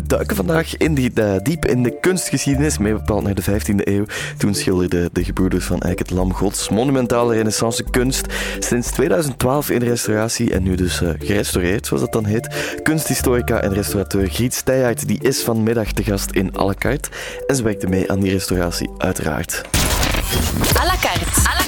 We duiken vandaag in die, uh, diep in de kunstgeschiedenis, meer bepaald naar de 15e eeuw. Toen schilderden de gebroeders van Eyck het Lam Gods monumentale renaissance kunst. Sinds 2012 in restauratie en nu dus uh, gerestaureerd, zoals dat dan heet. Kunsthistorica en restaurateur Griet Steijaert die is vanmiddag te gast in à la carte. En ze werkte mee aan die restauratie, uiteraard. À la carte.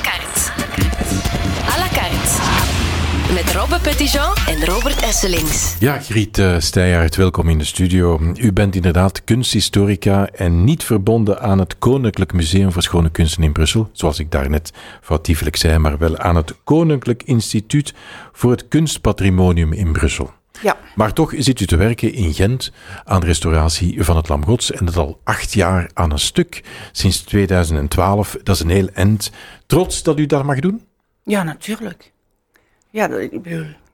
Met Robbe Petitjean en Robert Esselings. Ja, Griet uh, Steijaert, welkom in de studio. U bent inderdaad kunsthistorica en niet verbonden aan het Koninklijk Museum voor Schone Kunsten in Brussel, zoals ik daarnet foutiefelijk zei, maar wel aan het Koninklijk Instituut voor het Kunstpatrimonium in Brussel. Ja. Maar toch zit u te werken in Gent aan restauratie van het Lam Gods en dat al acht jaar aan een stuk, sinds 2012. Dat is een heel eind. Trots dat u dat mag doen? Ja, natuurlijk ja, dat,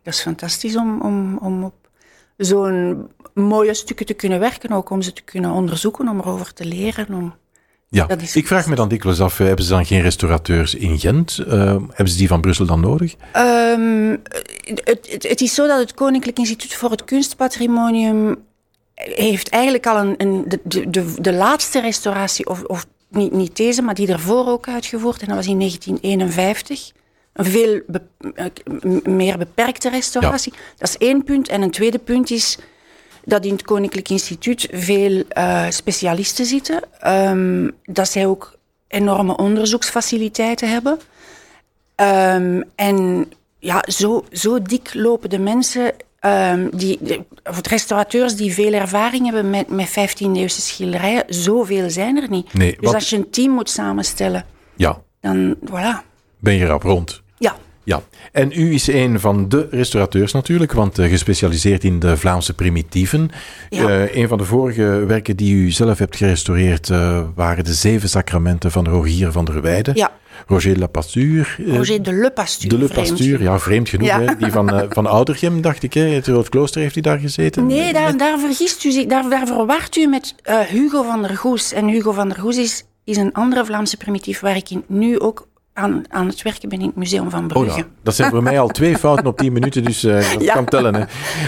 dat is fantastisch om, om, om op zo'n mooie stukken te kunnen werken, ook om ze te kunnen onderzoeken, om erover te leren. Om, ja, ik vraag me dan dikwijls af, hebben ze dan geen restaurateurs in Gent? Uh, hebben ze die van Brussel dan nodig? Um, het, het, het, is zo dat het Koninklijk Instituut voor het Kunstpatrimonium heeft eigenlijk al een, een de, de, de, laatste restauratie, of, of niet, niet deze, maar die ervoor ook uitgevoerd. En dat was in 1951 een veel eh, meer beperkte restauratie. Dat is één punt. En een tweede punt is dat in het Koninklijk Instituut veel uh, specialisten zitten. Um, dat zij ook enorme onderzoeksfaciliteiten hebben. Um, en ja, zo, zo dik lopen de mensen, um, die, of restaurateurs die veel ervaring hebben met, met 15e-eeuwse schilderijen. Zoveel zijn er niet. Nee, dus wat... als je een team moet samenstellen, ja. dan voilà. Ben je erop rond? Ja. En u is een van de restaurateurs natuurlijk, want uh, gespecialiseerd in de Vlaamse primitieven. Ja. Uh, een van de vorige werken die u zelf hebt gerestaureerd uh, waren de Zeven Sacramenten van Rogier van der Weijden. Ja. Roger Lapasture. Roger de Le Pasture. De Le Pasture, ja, vreemd genoeg. Ja. Hè? Die van, van Oudergem, dacht ik. Hè? Het Rood Klooster heeft hij daar gezeten. Nee, daar, daar vergist u zich. Daar, daar verwart u met Hugo van der Goes. En Hugo van der Goes is, is een andere Vlaamse primitief waar ik nu ook aan, aan het werken ben in het Museum van Brugge. Oh ja, dat zijn voor mij al twee fouten op tien minuten, dus uh, dat Ja. kan tellen. Hè.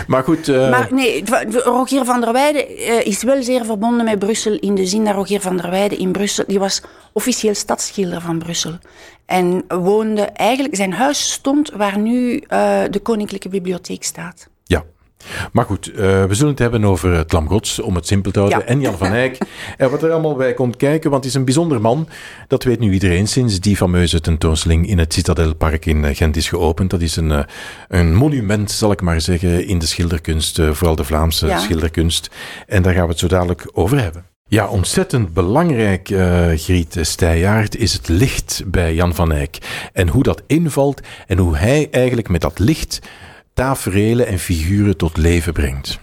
Maar goed... Uh, Maar nee, Rogier van der Weijden uh, is wel zeer verbonden met Brussel in de zin dat Rogier van der Weijden in Brussel, die was officieel stadsschilder van Brussel. En woonde eigenlijk, zijn huis stond waar nu de Koninklijke Bibliotheek staat. Maar goed, uh, we zullen het hebben over het Lam Gods, om het simpel te houden. Ja. En Jan van Eyck. en wat er allemaal bij komt kijken, want het is een bijzonder man. Dat weet nu iedereen sinds die fameuze tentoonstelling in het Citadelpark in Gent is geopend. Dat is een, uh, een monument, zal ik maar zeggen, in de schilderkunst. Vooral de Vlaamse Ja. schilderkunst. En daar gaan we het zo dadelijk over hebben. Ja, ontzettend belangrijk, uh, Griet Steijaert, is het licht bij Jan van Eyck. En hoe dat invalt en hoe hij eigenlijk met dat licht taferelen en figuren tot leven brengt.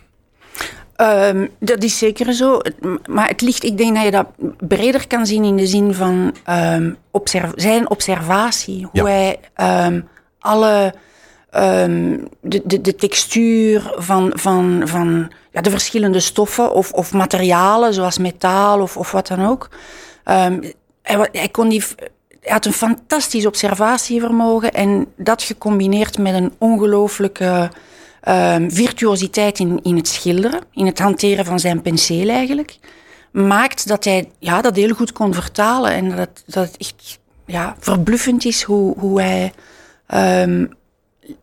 Um, dat is zeker zo. Maar het ligt, ik denk dat je dat breder kan zien in de zin van um, observ zijn observatie. Hoe Ja. hij um, alle de, de, de textuur van, van, van ja, de verschillende stoffen of, of materialen, zoals metaal of, of wat dan ook. hij, hij kon die hij had een fantastisch observatievermogen en dat gecombineerd met een ongelooflijke uh, virtuositeit in, in het schilderen, in het hanteren van zijn penseel eigenlijk, maakt dat hij ja, dat heel goed kon vertalen en dat, dat het echt ja, verbluffend is hoe, hoe hij um,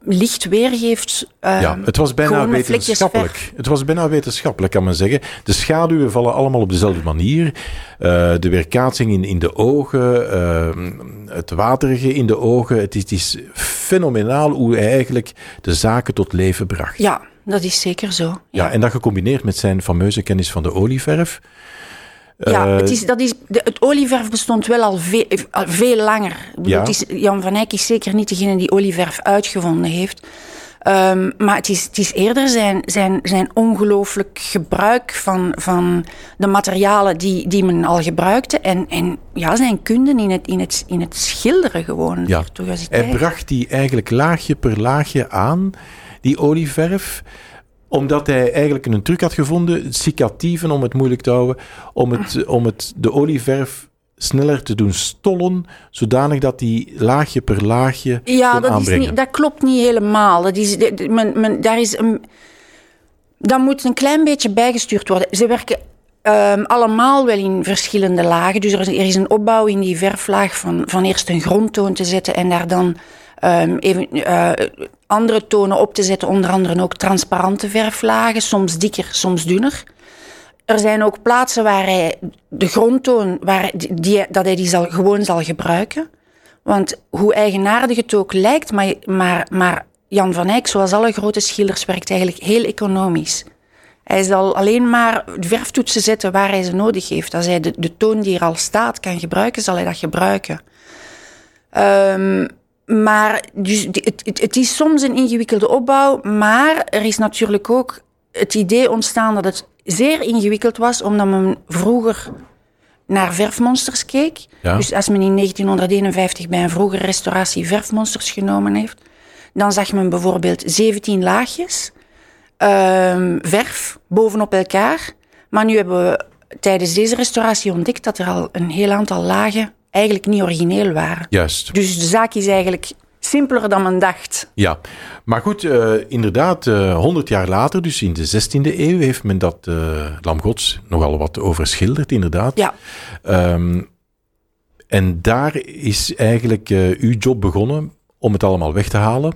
licht weergeeft. Um, ja, het was bijna wetenschappelijk. Het was bijna wetenschappelijk, kan men zeggen. De schaduwen vallen allemaal op dezelfde manier. Uh, de weerkaatsing in, in de ogen, uh, het waterige in de ogen. Het is, het is fenomenaal hoe hij eigenlijk de zaken tot leven bracht. Ja, dat is zeker zo. Ja, Ja, en dat gecombineerd met zijn fameuze kennis van de olieverf. Ja Uh, het, is, dat is, de, het olieverf bestond wel al veel, al veel langer. Ik bedoel, Ja. is, Jan van Eyck is zeker niet degene die olieverf uitgevonden heeft. Um, maar het is, het is eerder zijn, zijn, zijn ongelooflijk gebruik van, van de materialen die, die men al gebruikte. En, en ja, zijn kunde in het, in het, in het schilderen gewoon. Ja, hij bracht die eigenlijk laagje per laagje aan, die olieverf omdat hij eigenlijk een truc had gevonden, cicatieven om het moeilijk te houden, om, het, om het, de olieverf sneller te doen stollen, zodanig dat die laagje per laagje Ja, dat, is aanbrengen. niet, dat klopt niet helemaal. Dat is, men, men, daar is een, Dat moet een klein beetje bijgestuurd worden. Ze werken ehm, allemaal wel in verschillende lagen. Dus er is, er is een opbouw in die verflaag van, van eerst een grondtoon te zetten en daar dan ehm, even eh, andere tonen op te zetten. Onder andere ook transparante verflagen, soms dikker, soms dunner. Er zijn ook plaatsen waar hij de grondtoon, waar die, dat hij die zal, gewoon zal gebruiken. Want hoe eigenaardig het ook lijkt, maar, maar, maar Jan van Eyck, zoals alle grote schilders, werkt eigenlijk heel economisch. Hij zal alleen maar verftoetsen zetten waar hij ze nodig heeft. Als hij de, de toon die er al staat kan gebruiken, zal hij dat gebruiken. Ehm, maar dus, het, het, het is soms een ingewikkelde opbouw, maar er is natuurlijk ook het idee ontstaan dat het zeer ingewikkeld was, omdat men vroeger naar verfmonsters keek. Ja. Dus als men in 1951 bij een vroegere restauratie verfmonsters genomen heeft, dan zag men bijvoorbeeld 17 laagjes ehm, verf bovenop elkaar. Maar nu hebben we tijdens deze restauratie ontdekt dat er al een heel aantal lagen eigenlijk niet origineel waren. Juist. Dus de zaak is eigenlijk simpeler dan men dacht. Ja, maar goed, eh, inderdaad, eh 100 jaar later, dus in de 16e eeuw, heeft men dat eh Lam Gods nogal wat overschilderd, inderdaad. Ja, Ehm, en daar is eigenlijk uw job begonnen om het allemaal weg te halen.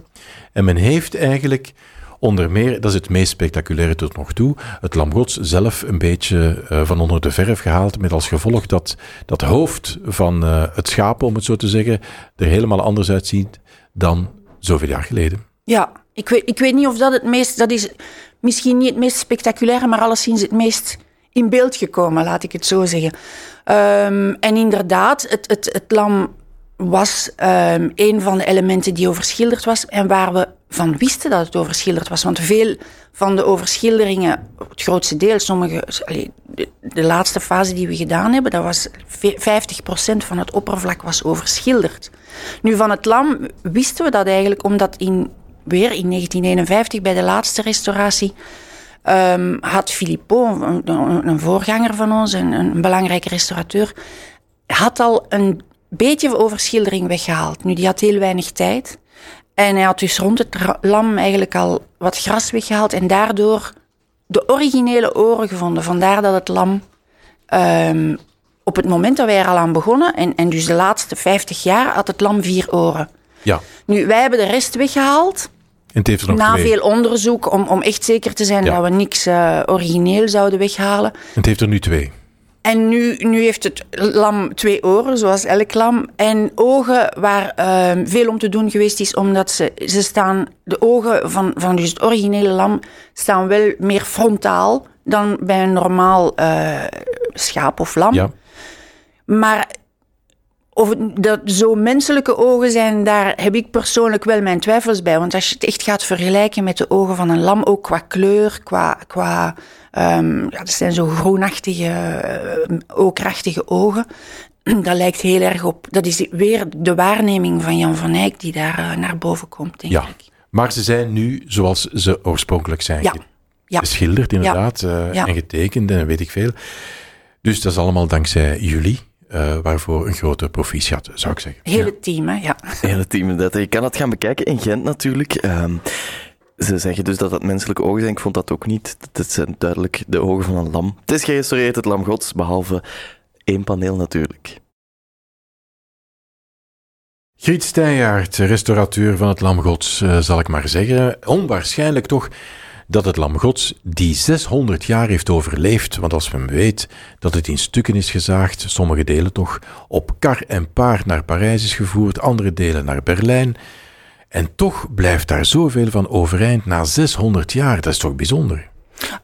En men heeft eigenlijk onder meer, dat is het meest spectaculaire tot nog toe, het Lam Gods zelf een beetje eh, van onder de verf gehaald. Met als gevolg dat dat hoofd van eh, het schaap, om het zo te zeggen, er helemaal anders uitziet dan zoveel jaar geleden. ja. Ik, weet, ik weet niet of dat het meest... Dat is misschien niet het meest spectaculaire, maar alleszins het meest in beeld gekomen, laat ik het zo zeggen. Ehm, en inderdaad, het, het, het lam was ehm, een van de elementen die overschilderd was en waar we van wisten dat het overschilderd was. Want veel van de overschilderingen, het grootste deel, sommige, de, de laatste fase die we gedaan hebben, dat was ve- 50% van het oppervlak was overschilderd. Nu, van het lam wisten we dat eigenlijk omdat in, weer in 1951 bij de laatste restauratie ehm, had Filippo, een voorganger van ons, een, een belangrijke restaurateur, had al een beetje overschildering weggehaald. Nu, die had heel weinig tijd. En hij had dus rond het lam eigenlijk al wat gras weggehaald en daardoor de originele oren gevonden. Vandaar dat het lam ehm, op het moment dat wij er al aan begonnen, en, en dus de laatste 50 jaar, had het lam vier oren. Ja, Nu, wij hebben de rest weggehaald. en het heeft er nog Na twee. veel onderzoek, om, om echt zeker te zijn Ja. dat we niks eh, origineel zouden weghalen. Het heeft er nu twee. En nu, nu heeft het lam twee oren, zoals elk lam. En ogen waar ehm, veel om te doen geweest is, omdat ze, ze staan, de ogen van, van dus het originele lam staan wel meer frontaal dan bij een normaal eh, schaap of lam. Ja, Maar of dat zo menselijke ogen zijn, daar heb ik persoonlijk wel mijn twijfels bij. Want als je het echt gaat vergelijken met de ogen van een lam, ook qua kleur, qua... qua ehm, ja, dat zijn zo groenachtige, eh, okrachtige ogen. Dat lijkt heel erg op... Dat is weer de waarneming van Jan van Eyck die daar eh, naar boven komt, denk ja. ik. Maar ze zijn nu zoals ze oorspronkelijk zijn Ja. ge- Ja. geschilderd, inderdaad, eh, en getekend en weet ik veel. Dus dat is allemaal dankzij jullie, eh, waarvoor een grote proficiat, zou ik zeggen. Heel het team, hè. Ja. Hele team inderdaad. Je kan het gaan bekijken in Gent natuurlijk. Ehm, ze zeggen dus dat het menselijke ogen zijn. Ik vond dat ook niet. Het zijn duidelijk de ogen van een lam. Het is gerestaureerd, het lam gods, behalve één paneel natuurlijk. Griet Steijaert, restaurateur van het Lam Gods, eh, zal ik maar zeggen. Onwaarschijnlijk toch dat het Lam Gods die 600 jaar heeft overleefd. Want als men weet dat het in stukken is gezaagd, sommige delen toch op kar en paard naar Parijs is gevoerd, andere delen naar Berlijn. En toch blijft daar zoveel van overeind na 600 jaar. Dat is toch bijzonder?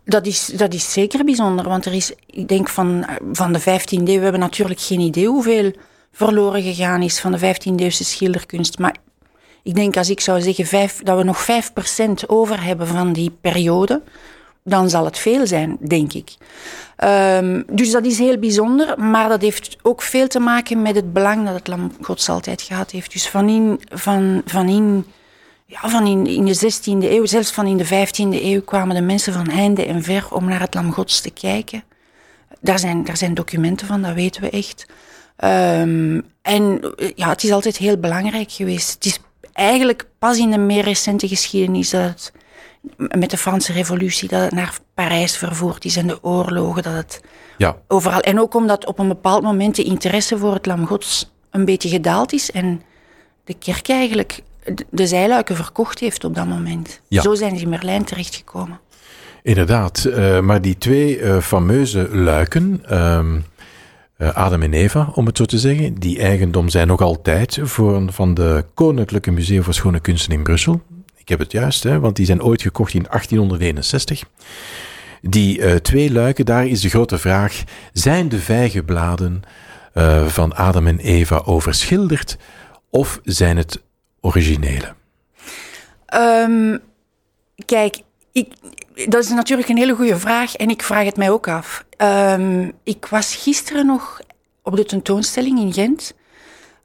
Dat is, dat is zeker bijzonder, want er is, ik denk van, van de 15e eeuw, we hebben natuurlijk geen idee hoeveel verloren gegaan is van de 15e eeuwse schilderkunst. Maar ik denk als ik zou zeggen dat we nog 5% over hebben van die periode, dan zal het veel zijn, denk ik. Ehm, dus dat is heel bijzonder, maar dat heeft ook veel te maken met het belang dat het Lam Gods altijd gehad heeft. Dus van in, van, van in ja, van in, in de 16e eeuw, zelfs van in de 15e eeuw, kwamen de mensen van heinde en ver om naar het Lam Gods te kijken. Daar zijn, daar zijn documenten van, dat weten we echt. Ehm, en eh, ja, het is altijd heel belangrijk geweest. Het is eigenlijk pas in de meer recente geschiedenis dat het met de Franse revolutie, dat het naar Parijs vervoerd is en de oorlogen, dat het Ja, overal... En ook omdat op een bepaald moment de interesse voor het lam gods een beetje gedaald is en de kerk eigenlijk de- de zijluiken verkocht heeft op dat moment. Ja. Zo zijn ze in Berlijn terechtgekomen. inderdaad. Eh, maar die twee eh, fameuze luiken, ehm, eh, Adam en Eva, om het zo te zeggen, die eigendom zijn nog altijd voor, van de Koninklijke Museum voor Schone Kunsten in Brussel. Ik heb het juist, hè, want die zijn ooit gekocht in 1861. Die eh, twee luiken, daar is de grote vraag: zijn de vijgenbladen eh, van Adam en Eva overschilderd of zijn het originele? Ehm, kijk, ik, dat is natuurlijk een hele goede vraag en ik vraag het mij ook af. Ehm, ik was gisteren nog op de tentoonstelling in Gent.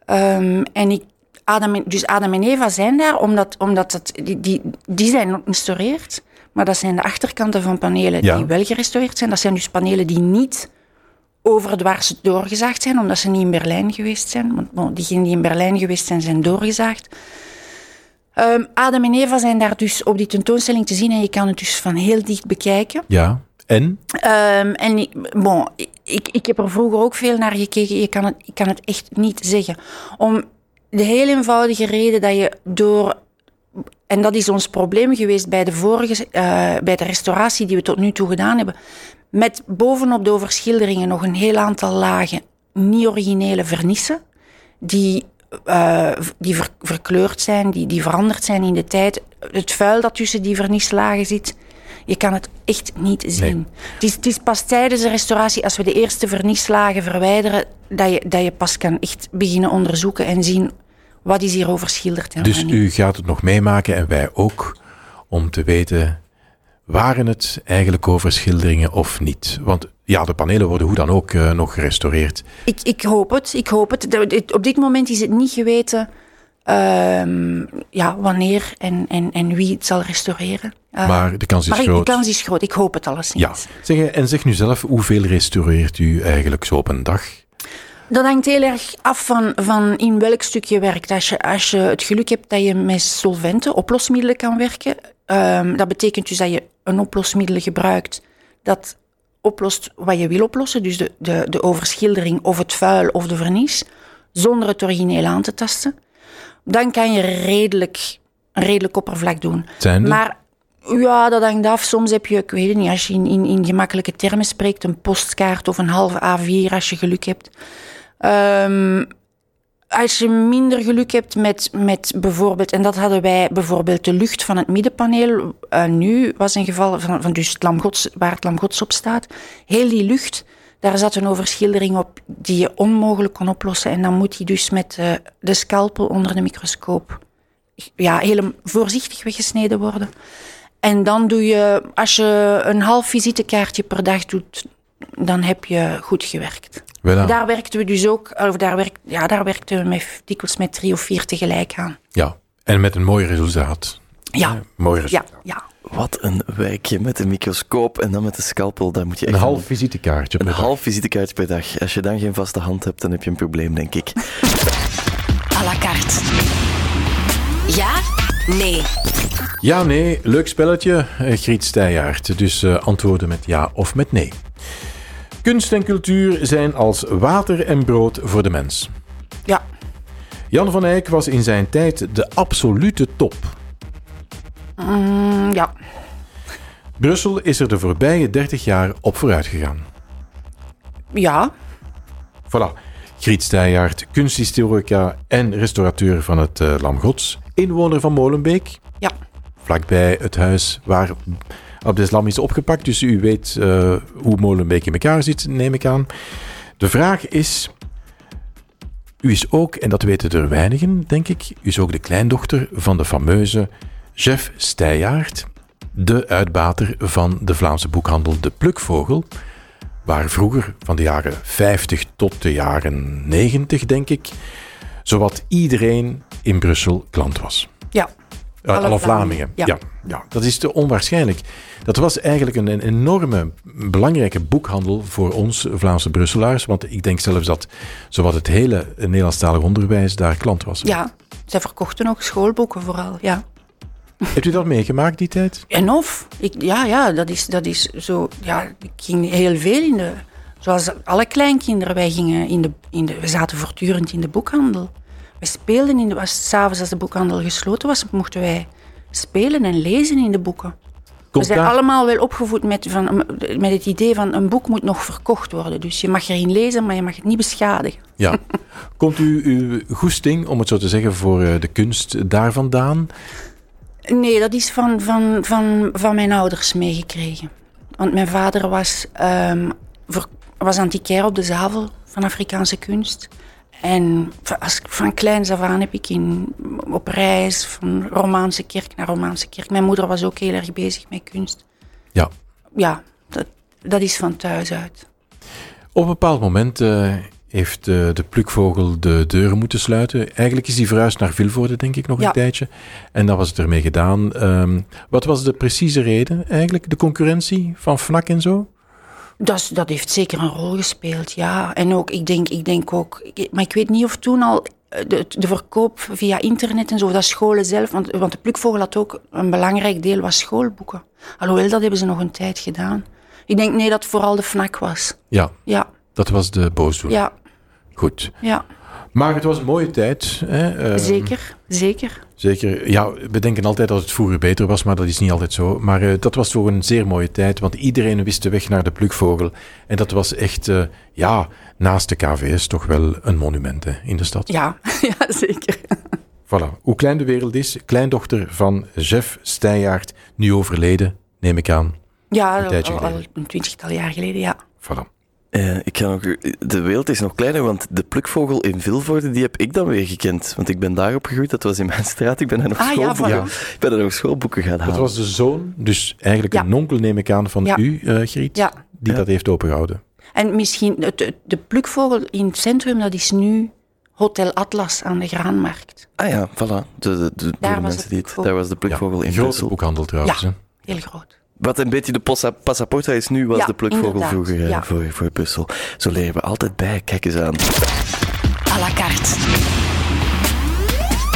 Ehm, en ik, Adam en, dus Adam en Eva zijn daar omdat, omdat het, die, die, die zijn gerestaureerd. Maar dat zijn de achterkanten van panelen Ja. die wel gerestaureerd zijn. Dat zijn dus panelen die niet overdwars doorgezaagd zijn, omdat ze niet in Berlijn geweest zijn. Want bon, diegenen die in Berlijn geweest zijn, zijn doorgezaagd. Ehm, Adam en Eva zijn daar dus op die tentoonstelling te zien en je kan het dus van heel dicht bekijken. Ja. En? Ehm, en ik, bon, ik, ik heb er vroeger ook veel naar gekeken. Je kan het, ik kan het echt niet zeggen. Om de heel eenvoudige reden dat je door. En dat is ons probleem geweest bij de vorige, eh, bij de restauratie die we tot nu toe gedaan hebben. Met bovenop de overschilderingen nog een heel aantal lagen niet-originele vernissen. Die, eh, die ver- verkleurd zijn, die, die veranderd zijn in de tijd. Het vuil dat tussen die vernislagen zit. Je kan het echt niet zien. Het, is, het is pas tijdens de restauratie, als we de eerste vernislagen verwijderen, dat je, dat je pas kan echt beginnen onderzoeken en zien wat is hier overschilderd Dus u gaat het nog meemaken en wij ook, om te weten, waren het eigenlijk overschilderingen of niet? Want ja, de panelen worden hoe dan ook eh, nog gerestaureerd. Ik, ik hoop het, ik hoop het. Op dit moment is het niet geweten ehm, ja, wanneer en, en, en wie het zal restaureren. Eh, maar de kans is maar groot. de kans is groot. Ik hoop het alles niet. Ja. Zeg, en zeg nu zelf, hoeveel restaureert u eigenlijk zo op een dag? Dat hangt heel erg af van, van in welk stuk je werkt. Als je, als je het geluk hebt dat je met solventen, oplosmiddelen kan werken, ehm, dat betekent dus dat je een oplosmiddel gebruikt dat oplost wat je wil oplossen, dus de, de, de overschildering of het vuil of de vernis, zonder het origineel aan te tasten. Dan kan je redelijk, een redelijk oppervlak doen. Maar ja, dat hangt af. Soms heb je, ik weet het niet, als je in, in, in gemakkelijke termen spreekt, een postkaart of een halve A4 als je geluk hebt. Ehm, als je minder geluk hebt met, met bijvoorbeeld, en dat hadden wij bijvoorbeeld de lucht van het middenpaneel, eh, nu was een geval van, van dus waar het lam Gods op staat, heel die lucht, daar zat een overschildering op die je onmogelijk kon oplossen. En dan moet die dus met eh, de scalpel onder de microscoop ja, heel voorzichtig weggesneden worden. En dan doe je, als je een half visitekaartje per dag doet, dan heb je goed gewerkt. Daar werkten we dus ook, of daar, werk, ja, daar werkten we met, dikwijls met drie of vier tegelijk aan. ja. En met een mooi resultaat. Ja, Mooi resultaat. ja. Wat een werkje met de microscoop en dan met de scalpel. Daar moet je echt Een half visitekaartje. een per dag. half visitekaartje per dag. Als je dan geen vaste hand hebt, dan heb je een probleem, denk ik. à la carte. Ja? Nee. Ja, nee, leuk spelletje, eh, Griet Steijaert. Dus eh, antwoorden met ja of met nee. Kunst en cultuur zijn als water en brood voor de mens. Ja, Jan van Eyck was in zijn tijd de absolute top. Mm, ja. Brussel is er de voorbije 30 jaar op vooruit gegaan. ja. Voilà. Griet Steijaert, kunsthistorica en restaurateur van het eh, Lam Gods. Inwoner van Molenbeek, Ja, vlakbij het huis waar Abdeslam is opgepakt. Dus u weet eh, hoe Molenbeek in elkaar zit, neem ik aan. De vraag is... U is ook, en dat weten er weinigen, denk ik, u is ook de kleindochter van de fameuze Jeff Steijaert, de uitbater van de Vlaamse boekhandel De Plukvogel, waar vroeger, van de jaren 50 tot de jaren 90, denk ik, zowat iedereen in Brussel klant was. ja. Uh, alle, Alle Vlamingen. Ja. Ja, dat is te onwaarschijnlijk. Dat was eigenlijk een, een enorme, belangrijke boekhandel voor ons Vlaamse Brusselaars. Want ik denk zelfs dat zowat het hele Nederlandstalig onderwijs daar klant was. Ja, zij verkochten ook schoolboeken vooral, ja. Hebt u dat meegemaakt, die tijd? En of, ik, ja, ja, dat is, dat is zo, ja, ik ging heel veel in de, zoals alle kleinkinderen, wij gingen in de, in de, we zaten voortdurend in de boekhandel. We speelden in de, s'avonds als de boekhandel gesloten was, mochten wij spelen en lezen in de boeken. Komt we zijn daar- allemaal wel opgevoed met, van, met het idee van een boek moet nog verkocht worden. Dus je mag erin lezen, maar je mag het niet beschadigen. Ja. Komt u uw goesting, om het zo te zeggen, voor eh, de kunst daar vandaan? Nee, dat is van, van, van, van mijn ouders meegekregen. Want mijn vader was, ehm was antiquair op de Zavel van Afrikaanse kunst. En van- als, van kleins af aan heb ik in, op reis van Romaanse kerk naar Romaanse kerk. Mijn moeder was ook heel erg bezig met kunst. Ja. Ja, dat, dat is van thuis uit. Op een bepaald moment eh, heeft eh, de plukvogel de deuren moeten sluiten. Eigenlijk is hij verhuisd naar Vilvoorde, denk ik, nog Ja. een tijdje. En dan was het ermee gedaan. Ehm, wat was de precieze reden eigenlijk? De concurrentie van FNAC en zo? Dat, dat heeft zeker een rol gespeeld, ja. En ook, ik denk, ik denk ook, maar ik weet niet of toen al eh, de, de verkoop via internet en zo, dat scholen zelf, want, want de plukvogel had ook een belangrijk deel was schoolboeken. Alhoewel, dat hebben ze nog een tijd gedaan. Ik denk nee, dat vooral de FNAC was. Ja, Ja, dat was de boosdoener. ja, Goed. ja. Maar het was een mooie tijd. Hè? ehm, zeker, zeker. Zeker. Ja, we denken altijd dat het vroeger beter was, maar dat is niet altijd zo. Maar eh, dat was toch een zeer mooie tijd, want iedereen wist de weg naar de plukvogel. En dat was echt, eh, ja, naast de KVS toch wel een monument hè, in de stad. Ja, ja zeker. Voilà. Hoe klein de wereld is, kleindochter van Jeff Steijaert, nu overleden, neem ik aan. Ja, Een al, al een twintigtal jaar geleden, ja. Voilà. Eh, ik ga nog, de wereld is nog kleiner, want de plukvogel in Vilvoorde, die heb ik dan weer gekend. Want ik ben daar opgegroeid, dat was in mijn straat. Ik ben daar nog, Ah, ja, schoolboeken, voilà. ik ben daar nog schoolboeken gaan halen. Dat was de zoon, dus eigenlijk Ja. een onkel neem ik aan van Ja. u, eh Griet, Ja. die Ja. dat heeft opengehouden. En misschien, de plukvogel in het centrum, dat is nu Hotel Atlas aan de Graanmarkt. Ah ja, voilà. De, de, de, Daar de was mensen de die het, plukvogel. daar was de plukvogel in grote Brussel. boekhandel trouwens. Ja. Heel groot. Wat een beetje de passa- passaporta is nu, was Ja, de plukvogel vroeger eh, ja. voor, voor Brussel. Zo leren we altijd bij. Kijk eens aan. à la carte.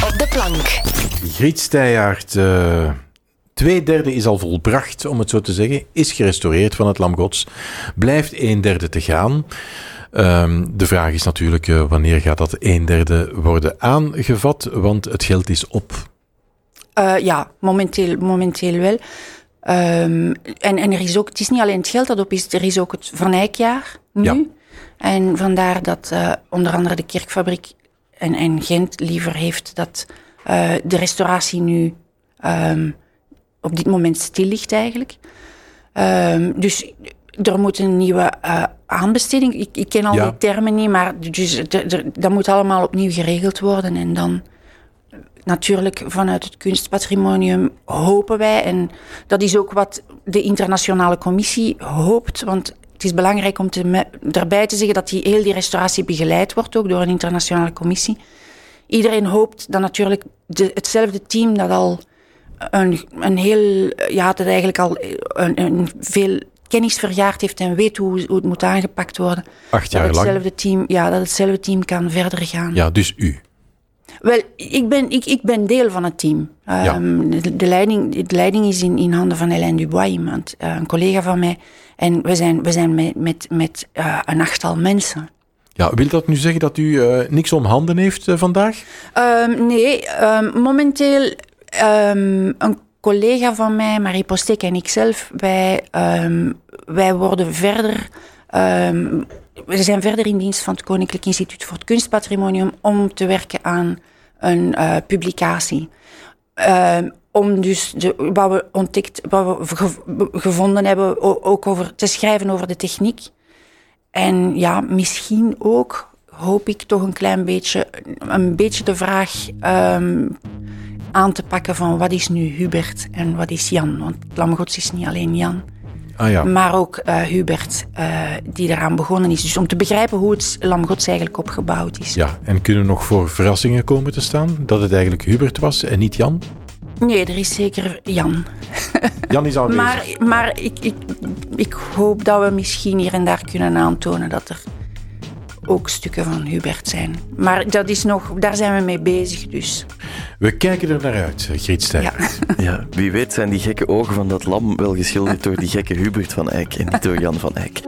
Op de plank. Griet eh, twee derde is al volbracht, om het zo te zeggen. Is gerestaureerd van het Lam Gods. Blijft een derde te gaan. Ehm, de vraag is natuurlijk, eh, wanneer gaat dat een derde worden aangevat? Want het geld is op. Eh, ja, momenteel, momenteel wel. Ehm, en, en er is ook, het is niet alleen het geld dat op is, er is ook het Van Eyckjaar nu. Ja. En vandaar dat eh, onder andere de kerkfabriek en, en Gent liever heeft dat eh, de restauratie nu ehm, op dit moment stil ligt eigenlijk. Ehm, dus er moet een nieuwe eh, aanbesteding. Ik, ik ken al Ja. die termen niet, maar dus, dat moet allemaal opnieuw geregeld worden. En dan natuurlijk vanuit het kunstpatrimonium hopen wij, en dat is ook wat de internationale commissie hoopt, want het is belangrijk om te daarbij te zeggen dat die, heel die restauratie begeleid wordt ook door een internationale commissie. Iedereen hoopt dat natuurlijk de, hetzelfde team dat al een, een heel, ja, dat eigenlijk al een, een veel kennis vergaard heeft en weet hoe, hoe het moet aangepakt worden. Acht Dat jaar lang. team, ja, dat hetzelfde team kan verder gaan. Ja, dus u. Wel, ik ben, ik, ik ben deel van het team. Ehm, de, de, leiding, de leiding is in, in handen van Hélène Dubois, iemand, eh, een collega van mij. En we zijn, we zijn met, met, met eh, een achttal mensen. Ja, wil dat nu zeggen dat u eh, niks om handen heeft vandaag? Ehm, nee, ehm, momenteel een collega van mij, Marie Postek en ikzelf, wij, wij worden verder... we zijn verder in dienst van het Koninklijk Instituut voor het Kunstpatrimonium om te werken aan een eh, publicatie. Ehm, om dus de, wat we ontdekt, wat we ge- gevonden hebben, ook over te schrijven over de techniek. En ja, misschien ook hoop ik toch een klein beetje, een beetje de vraag ehm, aan te pakken van wat is nu Hubert en wat is Jan. Want Lamgods is niet alleen Jan, Ah ja. maar ook eh, Hubert eh, die eraan begonnen is. Dus om te begrijpen hoe het Lamgods eigenlijk opgebouwd is. Ja, en kunnen nog voor verrassingen komen te staan? Dat het eigenlijk Hubert was en niet Jan? Nee, er is zeker Jan. Jan is aanwezig. Maar, maar ik, ik, ik hoop dat we misschien hier en daar kunnen aantonen dat er ook stukken van Hubert zijn. Maar dat is nog, daar zijn we mee bezig dus. We kijken er naar uit, Griet Stijver. Ja. ja, wie weet zijn die gekke ogen van dat lam wel geschilderd door die gekke Hubert van Eyck en niet door Jan van Eyck.